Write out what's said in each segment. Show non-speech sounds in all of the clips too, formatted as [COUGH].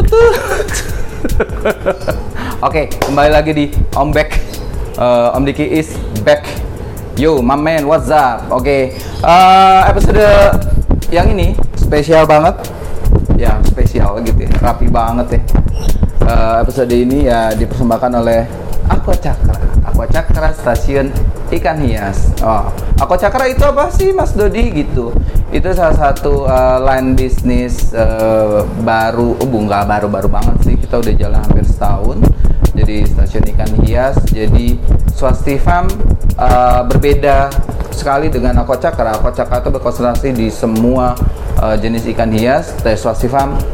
[LAUGHS] Oke, kembali lagi di Om Back. Eh, Om Diki is back. Yo, my man, what's up? Oke, eh, episode yang ini spesial banget. Ya, spesial gitu ya, rapi banget ya. Eh, episode ini ya dipersembahkan oleh Aqua Cakra. Aqua Cakra Stasiun Ikan Hias. Oh, Aqua Cakra itu apa sih, Mas Dodi gitu? Itu salah satu eh, line bisnis eh, baru, oh nggak baru-baru banget sih. Kita udah jalan hampir setahun. Jadi stasiun ikan hias. Jadi Swastifam eh, berbeda sekali dengan Aqua Cakra. Aqua Cakra itu berkonsentrasi di semua eh, jenis ikan hias. Tapi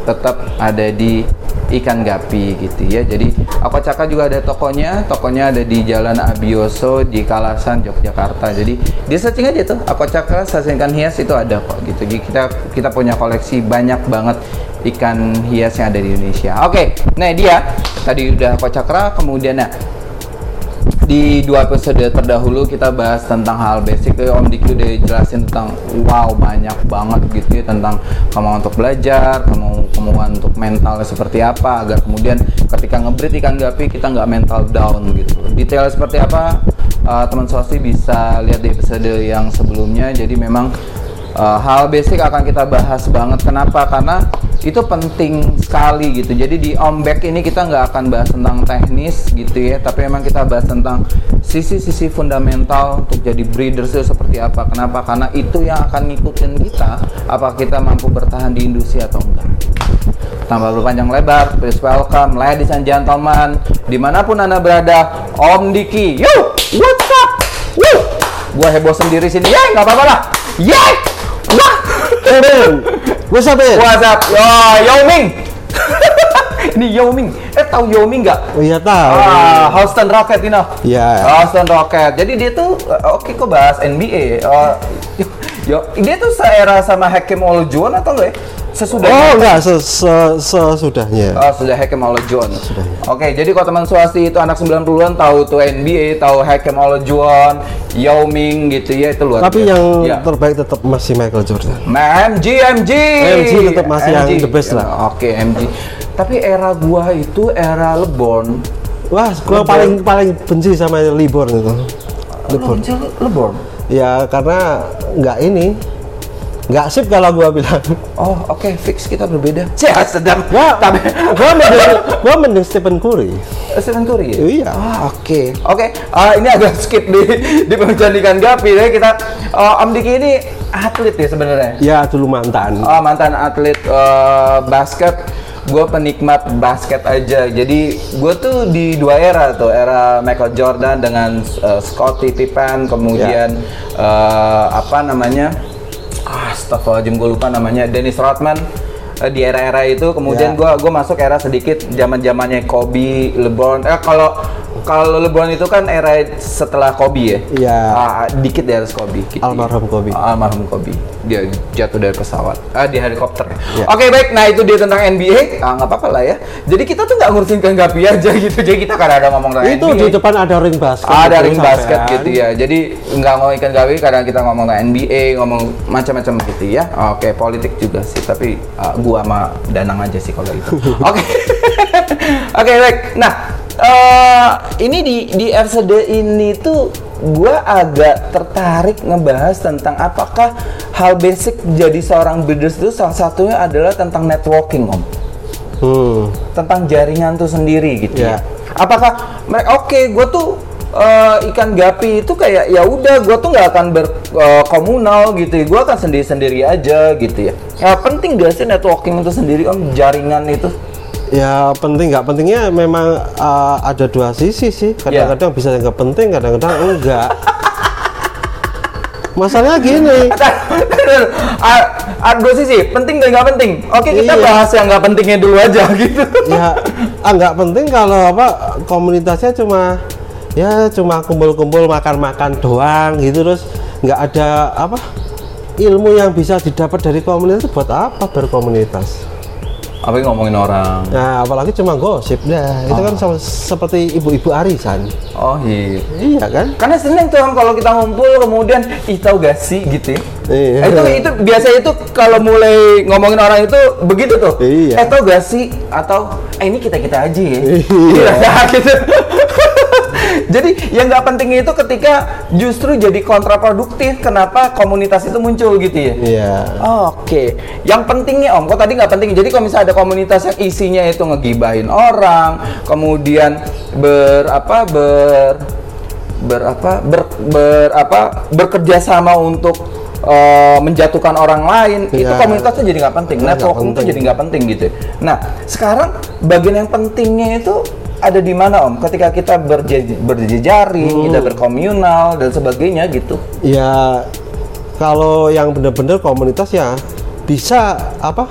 tetap ada di ikan gapi gitu ya. Jadi Aqua Cakra juga ada tokonya. Tokonya ada di Jalan Abioso di Kalasan Yogyakarta. Jadi di searching aja tuh Aqua Cakra stasiun ikan hias itu ada kok gitu. Jadi kita kita punya koleksi banyak banget ikan hias yang ada di Indonesia. Oke, nah dia tadi udah Aqua Cakra, kemudian nah di dua episode terdahulu kita bahas tentang hal basic ya, Om Diki udah jelasin tentang wow banyak banget gitu ya tentang kemauan untuk belajar, kemauan, kemauan untuk mentalnya seperti apa agar kemudian ketika ngebreed ikan gapi kita nggak mental down gitu. Detail seperti apa uh, teman Sosi bisa lihat di episode yang sebelumnya. Jadi memang uh, hal basic akan kita bahas banget. Kenapa? Karena itu penting sekali gitu. Jadi di ombek ini kita nggak akan bahas tentang teknis gitu ya, tapi memang kita bahas tentang sisi-sisi fundamental untuk jadi breeders itu seperti apa. Kenapa? Karena itu yang akan ngikutin kita, apa kita mampu bertahan di industri atau enggak. Tanpa berpanjang lebar, please welcome ladies and gentlemen, di mana pun anda berada, Om Diki. Yo, what's up? Woo! Gua heboh sendiri sini, ya nggak apa-apa lah. Yeay! Wah! What's up, Ben? What's up? Yo, Yao Ming. [LAUGHS] ini Yao Ming. Eh tahu Yao Ming nggak? Oh iya tahu. Ah, Houston Rocket you know. Iya. Houston Rocket. Jadi dia tuh eh, oke kok bahas NBA. Oh, yo, dia tuh seera sama Hakim Olajuwon atau enggak ya? Sesudah Oh enggak, se se sesudahnya. Oh, sudah Hakim Olajuwon. Oke, jadi kalau teman swasti itu anak 90-an tahu tuh NBA, tahu Hakim Olajuwon, Yao Ming gitu ya, itu luar Tapi yang Ya. terbaik tetap masih Michael Jordan. Ma- MG, MG. MG tetap masih yang the best lah. Oke, MG. Tapi era gua itu era LeBron. Wah, gua Lebron. paling paling benci sama LeBron itu. LeBron. LeBron. Ya karena nggak ini nggak sip kalau gua bilang. Oh, oke, fix kita berbeda. Sehat sedang. Gua, Tapi gua mending, gua mending Stephen Curry. Stephen Curry ya? Iya. Ah, oke. Oke, ah, ini agak [LAUGHS] skip di di pembicaraan gapi ya. Kita oh, Om Diki ini atlet ya sebenarnya. Ya dulu mantan. Oh, mantan atlet eh, basket. Gue penikmat basket aja. Jadi gue tuh di dua era tuh, era Michael Jordan dengan eh, Scottie Pippen, kemudian eh, apa namanya? Ah, Astagfirullahaladzim gue lupa namanya Dennis Rodman Eh, di era-era itu kemudian Ya. gua gue masuk era sedikit zaman zamannya Kobe, LeBron. Eh kalau kalau LeBron itu kan era setelah Kobe ya. Iya. Ah, dikit di atas Kobe. gitu. Almarhum Kobe. Almarhum Kobe. Dia jatuh dari pesawat. Ah, di helikopter. Ya. Oke, baik. Nah, itu dia tentang NBA. Ah, nggak apa-apa lah ya. Jadi kita tuh nggak ngurusin ke Gapi aja [LAUGHS] gitu. Jadi kita kadang ada ngomong tentang itu NBA. di depan ada ring basket. ada gitu, ring basket sampean. gitu ya. Jadi nggak ngomong ikan gawi, kadang kita ngomong NBA, ngomong macam-macam gitu ya. Oke, politik juga sih, tapi uh, gua sama Danang aja sih kalau itu. [LAUGHS] Oke. [LAUGHS] Oke, baik. Nah, eh, ini di di episode ini tuh gua agak tertarik ngebahas tentang apakah hal basic jadi seorang breeders itu salah satunya adalah tentang networking, Om Hmm. tentang jaringan tuh sendiri gitu ya. Ya. Apakah mereka oke, gue tuh eh, ikan gapi itu kayak ya udah gue tuh nggak akan berkomunal gitu, ya. gue akan sendiri sendiri aja gitu ya. Ya penting gak sih networking itu sendiri om jaringan itu? Ya penting nggak pentingnya memang uh, ada dua sisi sih. Ya. Kadang-kadang bisa nggak penting, kadang-kadang enggak. Masalahnya gini, [LAUGHS] ah, dua sisi, penting dan nggak penting. Oke kita Iya. bahas yang nggak pentingnya dulu aja [LAUGHS] gitu. ya ah, nggak penting kalau apa komunitasnya cuma ya cuma kumpul-kumpul makan-makan doang gitu terus nggak ada apa ilmu yang bisa didapat dari komunitas itu buat apa berkomunitas? Apalagi ngomongin orang. Nah, apalagi cuma gosip. Nah, itu kan sama, seperti ibu-ibu arisan. Oh iya. Iya kan? Karena seneng tuh Om, kalau kita ngumpul kemudian ih tahu gak sih gitu ya. Iya. Eh, itu itu biasa itu kalau mulai ngomongin orang itu begitu tuh. Iya. Eh tahu gak sih atau eh ini kita kita aja ya. Iya. [LAUGHS] Gitu. [LAUGHS] jadi yang nggak pentingnya itu ketika justru jadi kontraproduktif. Kenapa komunitas itu muncul gitu ya? Iya. Oke, yang pentingnya Om, kok tadi nggak penting. Jadi kalau misalnya ada komunitas yang isinya itu ngegibahin orang, kemudian ber apa ber ber apa ber, ber apa bekerja sama untuk eh, menjatuhkan orang lain, itu Iya. komunitas tuh jadi nggak penting. Nggak Networking itu penting. jadi nggak penting gitu. Nah, sekarang bagian yang pentingnya itu ada di mana Om? Ketika kita berje- berjejaring, kita berkomunal dan sebagainya gitu. Ya kalau yang benar-benar komunitas ya bisa apa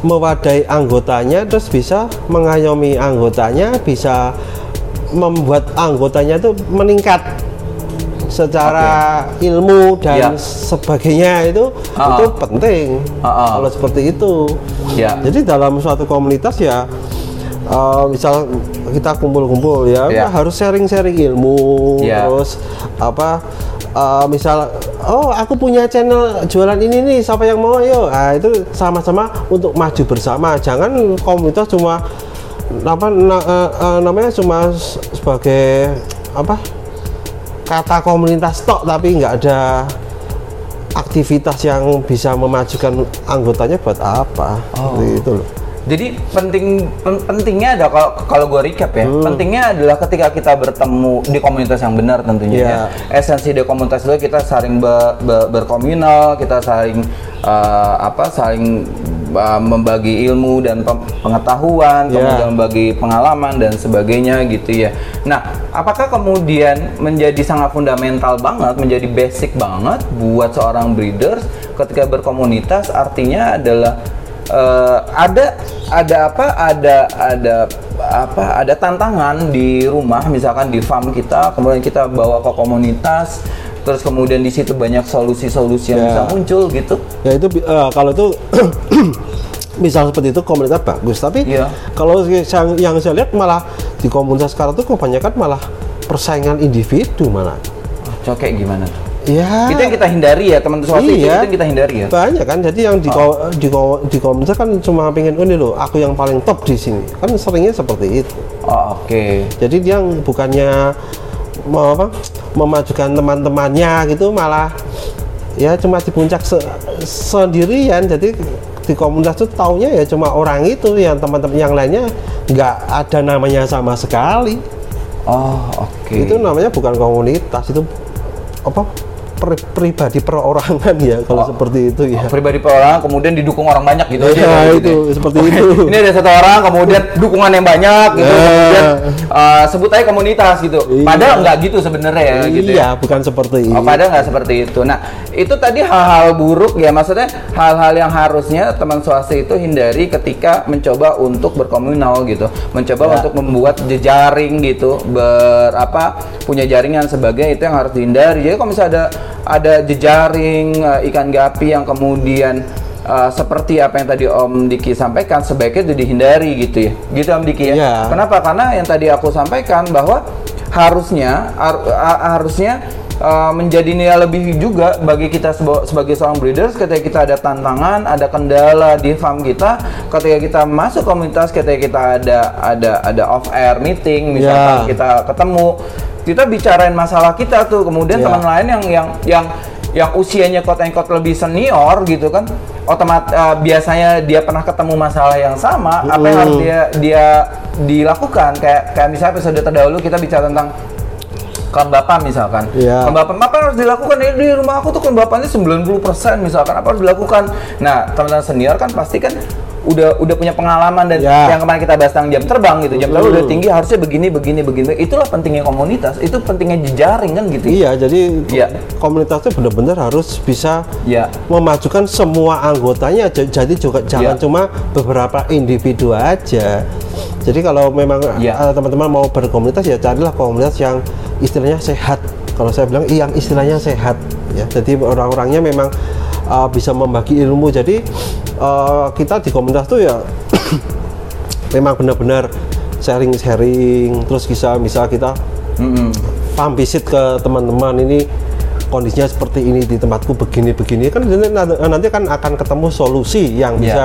mewadahi anggotanya terus bisa mengayomi anggotanya bisa membuat anggotanya itu meningkat secara ilmu dan Ya. sebagainya itu Ah. itu penting ah. kalau seperti itu Ya. jadi dalam suatu komunitas ya eh, misal kita kumpul-kumpul ya, Ya. harus sharing-sharing ilmu Ya. terus apa eh, misal oh aku punya channel jualan ini nih siapa yang mau yuk nah, itu sama-sama untuk maju bersama jangan komunitas cuma apa na- eh, eh, namanya cuma sebagai apa kata komunitas tok tapi nggak ada aktivitas yang bisa memajukan anggotanya buat apa Oh. Seperti itu loh Jadi penting pen- pentingnya ada kalau kalau gue recap ya, Hmm. pentingnya adalah ketika kita bertemu di komunitas yang benar tentunya Iya. ya. Esensi dari komunitas itu kita saling be- be- berkomunal, kita saling eh, apa saling eh, membagi ilmu dan pengetahuan, Iya. kemudian membagi pengalaman dan sebagainya gitu ya. Nah, apakah kemudian menjadi sangat fundamental banget, menjadi basic banget buat seorang breeders ketika berkomunitas artinya adalah eh, ada ada apa? Ada ada apa? Ada tantangan di rumah. Misalkan di farm kita kemudian kita bawa ke komunitas terus kemudian di situ banyak solusi-solusi yang Ya. bisa muncul gitu. Ya itu eh, kalau itu [CLEARS THROAT] misal seperti itu komunitas bagus. Tapi Iya. kalau yang, yang saya lihat malah di komunitas sekarang tuh kebanyakan malah persaingan individu malah. Kayak gimana tuh ya itu yang kita hindari ya teman teman itu, Iya. itu yang kita hindari ya. Banyak kan jadi yang di ko- di, di komunitas kan cuma pengen oh, ini loh aku yang paling top di sini. Kan seringnya seperti itu. Oh, oke. Jadi dia yang bukannya mau apa memajukan teman-temannya gitu malah ya cuma di puncak se- sendirian. Jadi di komunitas itu taunya ya cuma orang itu yang teman-teman yang lainnya nggak ada namanya sama sekali. Oh oke. Itu namanya bukan komunitas itu apa pri- pribadi perorangan ya kalau Oh. seperti itu ya pribadi perorangan kemudian didukung orang banyak gitu aja Ya, kayak gitu itu, ya. seperti itu. ini ada satu orang kemudian dukungan yang banyak gitu Ya. kemudian uh, sebut aja komunitas gitu Iya. padahal nggak gitu sebenarnya ya gitu ya iya bukan seperti Oh, itu padahal nggak seperti itu. Nah, itu tadi hal-hal buruk ya, maksudnya hal-hal yang harusnya teman swasta itu hindari ketika mencoba untuk berkomunal gitu, mencoba Ya. untuk membuat jejaring gitu, berapa punya jaringan sebagai itu yang harus dihindari. Jadi kalau misalnya ada ada jejaring eh, ikan gapi yang kemudian eh, seperti apa yang tadi Om Diki sampaikan sebaiknya itu dihindari gitu ya, gitu Om Diki ya. Iya. Kenapa? Karena yang tadi aku sampaikan bahwa harusnya har- ha- harusnya uh, menjadi nilai lebih juga bagi kita seba- sebagai seorang breeders ketika kita ada tantangan, ada kendala di farm kita, ketika kita masuk komunitas, ketika kita ada ada ada off air meeting, misalkan Ya. kita ketemu, kita bicarain masalah kita tuh, kemudian Ya. teman lain yang yang yang yang usianya and quote lebih senior gitu kan otomat uh, biasanya dia pernah ketemu masalah yang sama apa yang harus dia dia dilakukan? Kayak kayak misalnya episode terdahulu kita bicara tentang kelembapan misalkan. Iya. kelembapan apa yang harus dilakukan? Ya di rumah aku tuh kelembapannya 90% misalkan apa harus dilakukan? Nah teman-teman senior kan pasti kan udah udah punya pengalaman dan Ya. yang kemarin kita bahas tentang jam terbang gitu jam terbang udah tinggi harusnya begini begini begini itulah pentingnya komunitas itu pentingnya jejaring kan gitu iya jadi Iya. komunitas itu benar-benar harus bisa ya memajukan semua anggotanya jadi juga jangan Ya. cuma beberapa individu aja jadi kalau memang Ya. eh, teman-teman mau berkomunitas ya carilah komunitas yang istilahnya sehat kalau saya bilang yang istilahnya sehat ya jadi orang-orangnya memang eh, bisa membagi ilmu jadi eh, kita di komunitas tuh ya [CLEARS THROAT] memang benar-benar sharing-sharing terus bisa bisa kita Mm-mm. paham visit ke teman-teman ini kondisinya seperti ini di tempatku begini begini kan nanti, nanti kan akan ketemu solusi yang Iya. bisa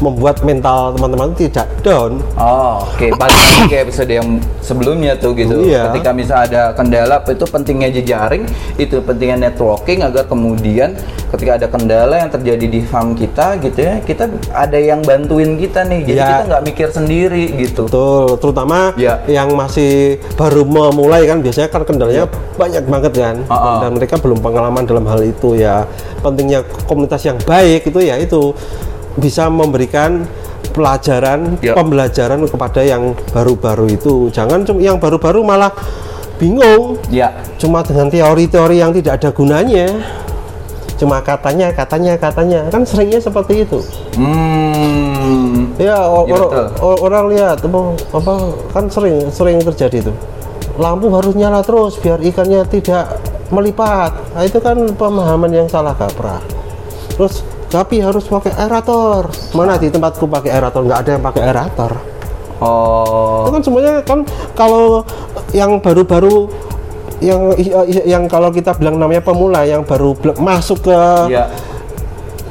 membuat mental teman-teman tidak down Oh, oke. Balik lagi ke episode yang sebelumnya tuh gitu. Iya. Ketika misal ada kendala, itu pentingnya jejaring, itu pentingnya networking agar kemudian ketika ada kendala yang terjadi di farm kita gitu ya, kita ada yang bantuin kita nih. Jadi Iya. kita nggak mikir sendiri gitu. Betul, terutama Iya. yang masih baru memulai kan biasanya kan kendalanya banyak banget kan, Uh-uh. dan mereka belum pengalaman dalam hal itu ya. Pentingnya komunitas yang baik itu ya itu bisa memberikan pelajaran, Iya. pembelajaran kepada yang baru-baru itu. Jangan cuma yang baru-baru malah bingung, Ya. cuma dengan teori-teori yang tidak ada gunanya. Cuma katanya, katanya, katanya, kan seringnya seperti itu. Hmm. Ya, or- o- orang lihat apa, apa kan sering sering terjadi itu. Lampu harus nyala terus biar ikannya tidak melipat. Nah, itu kan pemahaman yang salah kaprah. Terus tapi harus pakai aerator. Mana di tempatku pakai aerator? Nggak ada yang pakai aerator. Oh. Itu kan semuanya kan kalau yang baru-baru yang yang kalau kita bilang namanya pemula yang baru masuk ke Iya.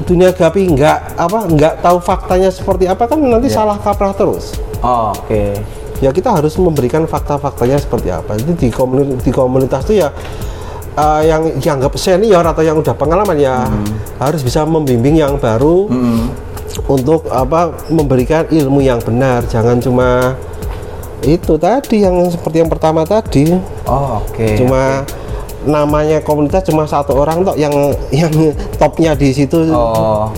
dunia gapi nggak apa nggak tahu faktanya seperti apa kan nanti Iya. salah kaprah terus. Oh, oke. ya kita harus memberikan fakta-faktanya seperti apa jadi di komunitas di komunitas itu ya uh, yang dianggap senior atau yang udah pengalaman ya harus bisa membimbing yang baru Hmm. untuk apa memberikan ilmu yang benar jangan cuma itu tadi yang seperti yang pertama tadi Oh, oke. cuma namanya komunitas cuma satu orang tok yang yang topnya di situ Oh.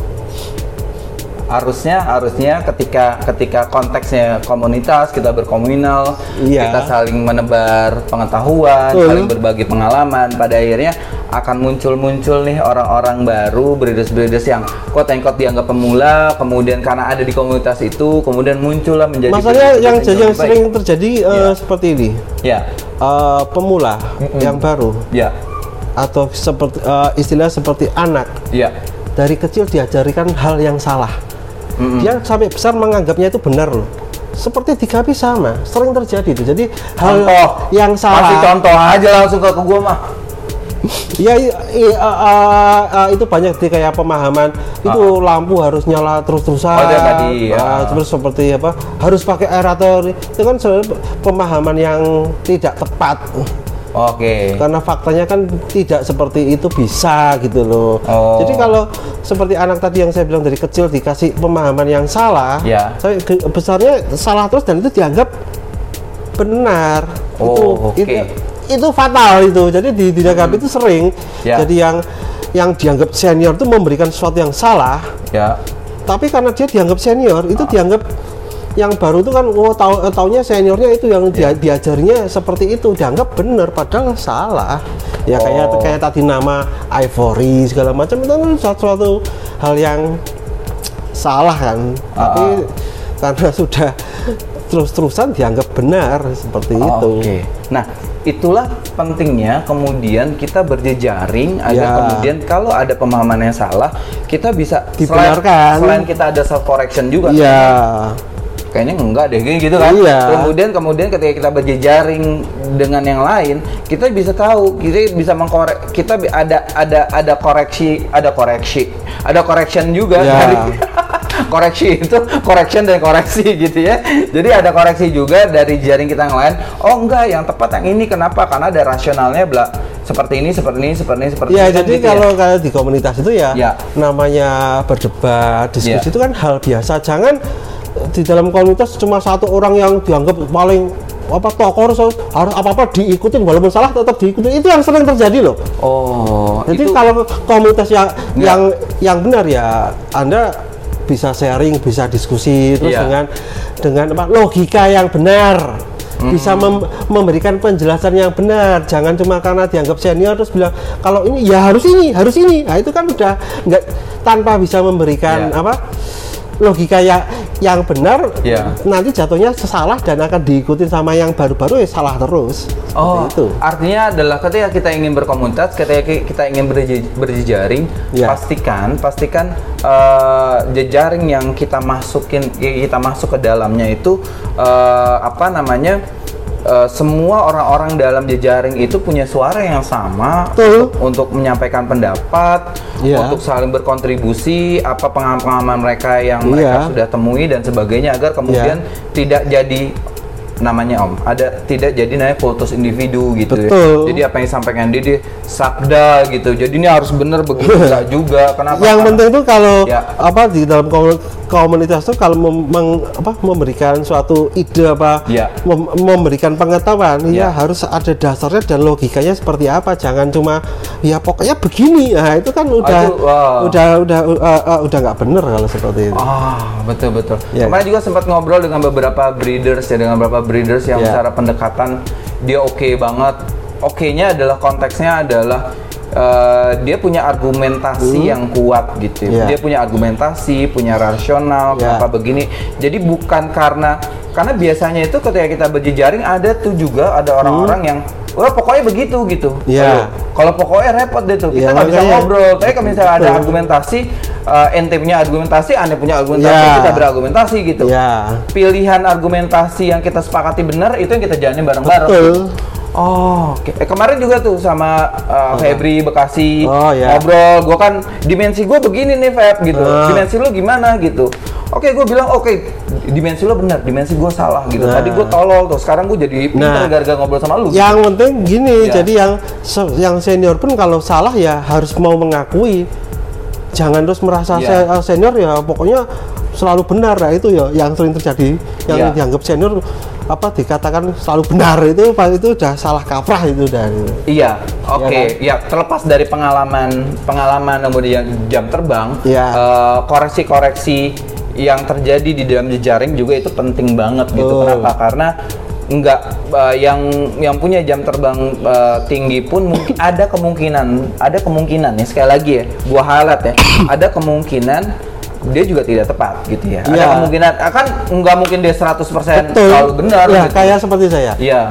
Harusnya harusnya ketika ketika konteksnya komunitas kita berkomunal, Iya. kita saling menebar pengetahuan, Betul. saling berbagi pengalaman, pada akhirnya akan muncul-muncul nih orang-orang baru, breeders-breeders yang quote unquote dianggap pemula, kemudian karena ada di komunitas itu, kemudian muncullah menjadi masalahnya yang yang yang lebih baik. sering terjadi eh, Iya. seperti ini ya, Eh, pemula yang baru ya, atau seperti eh, istilah seperti anak ya, dari kecil diajarikan hal yang salah Mm-mm. dia sampai besar menganggapnya itu benar loh seperti di sama sering terjadi itu jadi hal Contoh. yang salah contoh aja langsung ke, ke gua mah. [LAUGHS] ya i- i- eh, eh, eh, itu banyak di kayak pemahaman itu lampu harus nyala terus-terusan Ah. Oh, tadi, ya. Ah, terus seperti apa harus pakai aerator itu kan pemahaman yang tidak tepat Oke. karena faktanya kan tidak seperti itu bisa gitu loh. Oh. Jadi kalau seperti anak tadi yang saya bilang dari kecil dikasih pemahaman yang salah, Ya. saya ke- besarnya salah terus dan itu dianggap benar. Oh, itu, oke. itu itu fatal itu. Jadi di di Dagap itu sering Ya. jadi yang yang dianggap senior itu memberikan sesuatu yang salah, Ya. tapi karena dia dianggap senior itu dianggap yang baru itu kan oh tahu eh, taunya seniornya itu yang dia, Iya. diajarinya seperti itu dianggap benar padahal salah ya kayak Oh. kayak tadi nama ivory segala macam itu kan suatu hal yang salah kan tapi Ah. karena sudah terus-terusan dianggap benar seperti itu Oke. Nah, itulah pentingnya kemudian kita berjejaring agar Ya. kemudian kalau ada pemahaman yang salah, kita bisa Dibenarkan. Selain, selain kita ada self correction juga. iya Kayaknya enggak deh gitu kan. Iya. Kemudian kemudian ketika kita berjejaring dengan yang lain, kita bisa tahu, kita bisa mengkorek kita ada ada ada koreksi, ada koreksi. Ada correction juga Ya. dari [LAUGHS] koreksi itu correction dan koreksi gitu ya. Jadi ada koreksi juga dari jaring kita yang lain. Oh enggak, yang tepat yang ini kenapa? Karena ada rasionalnya bla seperti ini, seperti ini, seperti ini, seperti Ya ini. jadi gitu ya. kalau kalau di komunitas itu ya, Ya. namanya berdebat, diskusi Ya. itu kan hal biasa. Jangan di dalam komunitas cuma satu orang yang dianggap paling apa tokoh harus harus apa apa diikutin walaupun salah tetap diikutin itu yang sering terjadi loh. Oh, Jadi itu kalau komunitas yang Ya. yang yang benar ya Anda bisa sharing, bisa diskusi terus Iya. dengan dengan apa logika yang benar. Bisa mem- memberikan penjelasan yang benar, jangan cuma karena dianggap senior terus bilang kalau ini ya harus ini, harus ini. Nah, itu kan udah nggak tanpa bisa memberikan Iya. apa logika ya, yang benar Iya. nanti jatuhnya salah dan akan diikutin sama yang baru-baru ya salah terus. Oh, itu. artinya adalah ketika kita ingin berkomunitas, ketika ki- kita ingin berje- berjejaring, Ya. pastikan, pastikan eh, jejaring yang kita masukin, kita masuk ke dalamnya itu eh, apa namanya? Eh, semua orang-orang dalam jejaring itu punya suara yang sama Betul. untuk, untuk menyampaikan pendapat, Iya. untuk saling berkontribusi apa pengalaman mereka yang mereka Iya. sudah temui dan sebagainya agar kemudian tidak jadi namanya Om, ada tidak jadi namanya kultus individu gitu ya. Betul. Jadi apa yang disampaikan Didi sabda gitu. Jadi ini harus benar begitu enggak juga. Kenapa? yang Karena- penting itu kalau Ya. apa di dalam komu- komunitas itu kalau mem- apa, memberikan suatu ide apa Ya. mem- memberikan pengetahuan Ya. ya harus ada dasarnya dan logikanya seperti apa jangan cuma ya pokoknya begini nah itu kan udah itu, wah. udah udah uh, uh, udah nggak bener kalau seperti itu Ah, betul betul. Ya. Kemarin juga sempat ngobrol dengan beberapa breeders ya, dengan beberapa breeders yang Ya. secara pendekatan dia oke banget. Oke-nya adalah konteksnya adalah eh, dia punya argumentasi yang kuat gitu. Ya. Dia punya argumentasi, punya rasional, Ya. kenapa begini. Jadi bukan karena karena biasanya itu ketika kita berjejaring ada tuh juga ada orang-orang yang Wah pokoknya begitu gitu. Ya. Aduh, Kalau pokoknya repot deh tuh. Kita Ya, nggak bisa makanya. ngobrol. Tapi kalau misalnya ada argumentasi, eh, ente punya argumentasi, anda punya argumentasi, Ya. kita berargumentasi gitu. ya Pilihan argumentasi yang kita sepakati benar itu yang kita jalanin bareng-bareng. betul Oh, oke. Eh, kemarin juga tuh sama uh, Febri Bekasi Oh, ya. ngobrol. Gue kan dimensi gue begini nih Feb gitu. Ah. Dimensi lu gimana gitu. Oke, gue bilang oke, dimensi lu benar, dimensi gue salah gitu. Nah. Tadi gue tolol tuh, sekarang gue jadi pinter Nah. gara-gara ngobrol sama lu. yang penting gini Ya. jadi yang yang senior pun kalau salah ya harus mau mengakui jangan terus merasa Ya. se- uh, senior ya pokoknya selalu benar nah itu ya yang sering terjadi yang Ya. dianggap senior apa dikatakan selalu benar itu itu udah salah kaprah itu dan Iya, oke. kan? Ya, terlepas dari pengalaman pengalaman kemudian jam terbang, Iya. eh, koreksi-koreksi yang terjadi di dalam jejaring juga itu penting banget gitu. Betul. Kenapa? Karena enggak eh, yang yang punya jam terbang eh, tinggi pun mungkin ada kemungkinan, ada kemungkinan ya sekali lagi ya, gua highlight ya, [COUGHS] ada kemungkinan dia juga tidak tepat gitu ya. Ada Iya. kemungkinan akan nggak mungkin dia 100% betul selalu benar ya gitu. kayak seperti saya Iya.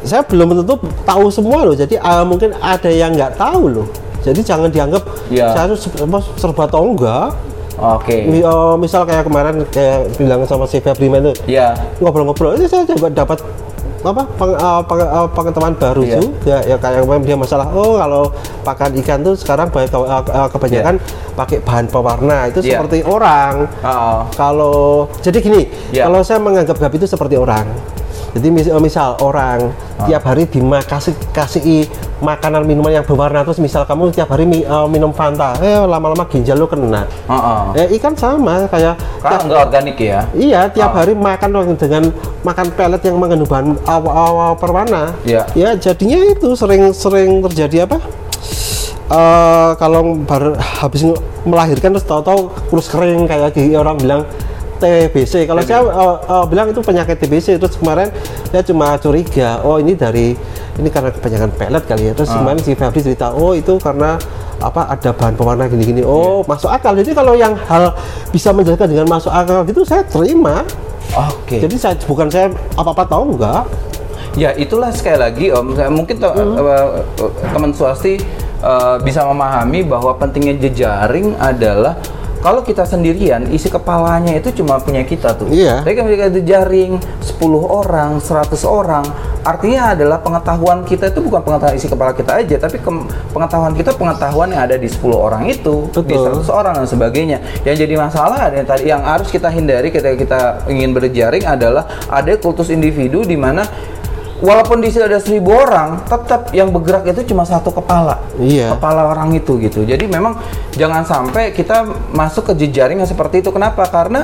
saya belum tentu tahu semua loh jadi uh, mungkin ada yang nggak tahu loh jadi jangan dianggap Iya. saya apa, serba tahu enggak Oke. Mi- uh, misal kayak kemarin kayak bilang sama si Febri itu Iya. ngobrol-ngobrol ini saya coba dapat apa peng- uh, peng- uh, pengetahuan baru Iya. tuh ya, ya kayak kemarin dia masalah oh kalau pakan ikan tuh sekarang banyak uh, uh, kebanyakan pakai bahan pewarna itu Iya. seperti orang Oh. kalau jadi gini Iya. kalau saya menganggap Gabi itu seperti orang jadi mis- uh, misal orang Ah. tiap hari dimakasih kasih makanan minuman yang berwarna terus misal kamu tiap hari mi- uh, minum Fanta eh lama-lama ginjal lu kena Heeh. ya ikan sama kayak Karena enggak organik ya. Iya, tiap Ah. hari makan dengan makan pelet yang mengandung bahan awal-awal perwana. Iya. Ya, jadinya itu sering-sering terjadi apa? Eh kalau baru habis melahirkan terus tahu-tahu kurus kering kayak orang bilang TBC. Kalau saya eh, eh, bilang itu penyakit TBC terus kemarin saya cuma curiga, oh ini dari ini karena kebanyakan pelet kali ya. Terus Ah. kemarin si Febri cerita, oh itu karena apa ada bahan pewarna gini-gini. Oh, Iya. masuk akal. Jadi kalau yang hal bisa menjelaskan dengan masuk akal gitu saya terima. Oke. Jadi saya bukan saya apa-apa tahu enggak. Ya itulah sekali lagi Om, Saya- mungkin to- eh, teman swasti eh, bisa memahami bahwa pentingnya jejaring adalah kalau kita sendirian isi kepalanya itu cuma punya kita tuh. Iya. Tapi kalau kita jejaring 10 orang, 100 orang, artinya adalah pengetahuan kita itu bukan pengetahuan isi kepala kita aja, tapi pengetahuan kita pengetahuan yang ada di 10 orang itu, di Betul. 100 orang dan sebagainya. Yang jadi masalah ada yang tadi yang harus kita hindari ketika kita ingin berjaring adalah ada kultus individu di mana walaupun di sini ada seribu orang, tetap yang bergerak itu cuma satu kepala. Iya. Kepala orang itu gitu. Jadi memang jangan sampai kita masuk ke jejaring yang seperti itu. Kenapa? Karena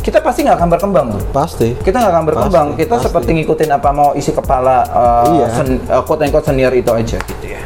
kita pasti nggak akan berkembang tuh Pasti. kita nggak akan berkembang Pasti, kita pasti. seperti ngikutin apa mau isi kepala uh, Iya. sen, uh, quote and quote senior itu aja gitu ya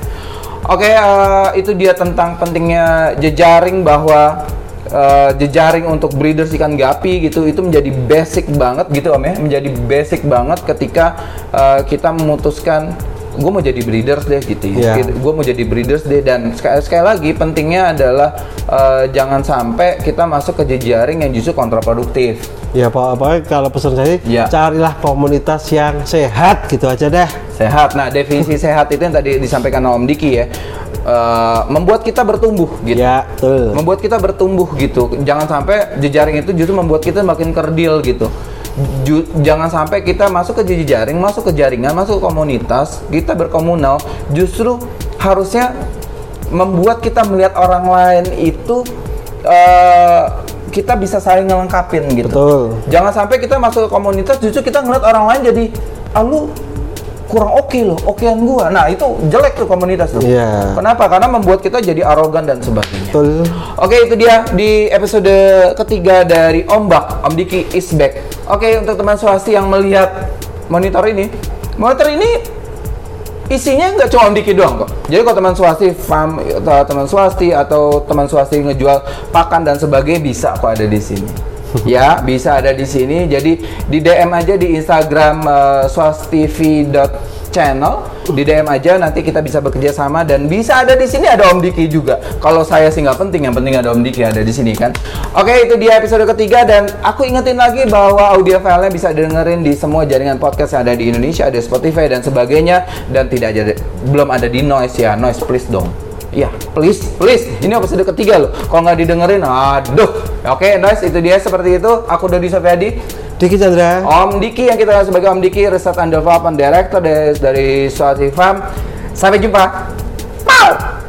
oke uh, itu dia tentang pentingnya jejaring bahwa uh, jejaring untuk breeders ikan gapi gitu itu menjadi basic banget gitu om ya. Menjadi basic banget ketika uh, kita memutuskan gue mau jadi breeders deh gitu ya. Iya. gue mau jadi breeders deh dan sekali, sekali lagi pentingnya adalah eh, jangan sampai kita masuk ke jejaring yang justru kontraproduktif Ya Pak, pokoknya kalau pesan saya Ya. carilah komunitas yang sehat gitu aja deh. sehat nah definisi [LAUGHS] sehat itu yang tadi disampaikan Om Diki ya eh, membuat kita bertumbuh gitu Ya, betul. membuat kita bertumbuh gitu. Jangan sampai jejaring itu justru membuat kita makin kerdil gitu. Ju- jangan sampai kita masuk ke jejaring, masuk ke jaringan, masuk ke komunitas, kita berkomunal, justru harusnya membuat kita melihat orang lain itu eh, kita bisa saling ngelengkapin gitu. Betul. Jangan sampai kita masuk ke komunitas justru kita ngeliat orang lain jadi ah lu kurang oke loh, okean gua. Nah, itu jelek tuh komunitas tuh. Iya. Kenapa? Karena membuat kita jadi arogan dan sebagainya. Betul. Oke, itu dia di episode ketiga dari Ombak, Om Diki is back. Oke, untuk teman swasti yang melihat monitor ini, monitor ini isinya nggak cuma Om Diki doang kok. Jadi kalau teman swasti farm, atau teman swasti atau teman swasti ngejual pakan dan sebagainya bisa kok ada di sini. [LAUGHS] ya, bisa ada di sini. Jadi di DM aja di Instagram uh, swastivi.channel, di DM aja nanti kita bisa bekerja sama dan bisa ada di sini ada Om Diki juga. Kalau saya sih nggak penting, yang penting ada Om Diki ada di sini kan. Oke, itu dia episode ketiga dan aku ingetin lagi bahwa audio filenya bisa dengerin di semua jaringan podcast yang ada di Indonesia, ada Spotify dan sebagainya dan tidak ada belum ada di Noise ya. Noise please dong. Iya, please, please. Ini episode ketiga loh. Kalau nggak didengerin, aduh. Oke, Noise itu dia seperti itu. Aku Dodi Sofiadi. Diki Chandra. Om Diki yang kita sebagai Om Diki, Research and Development Director dari, dari Farm. Sampai jumpa. Pow!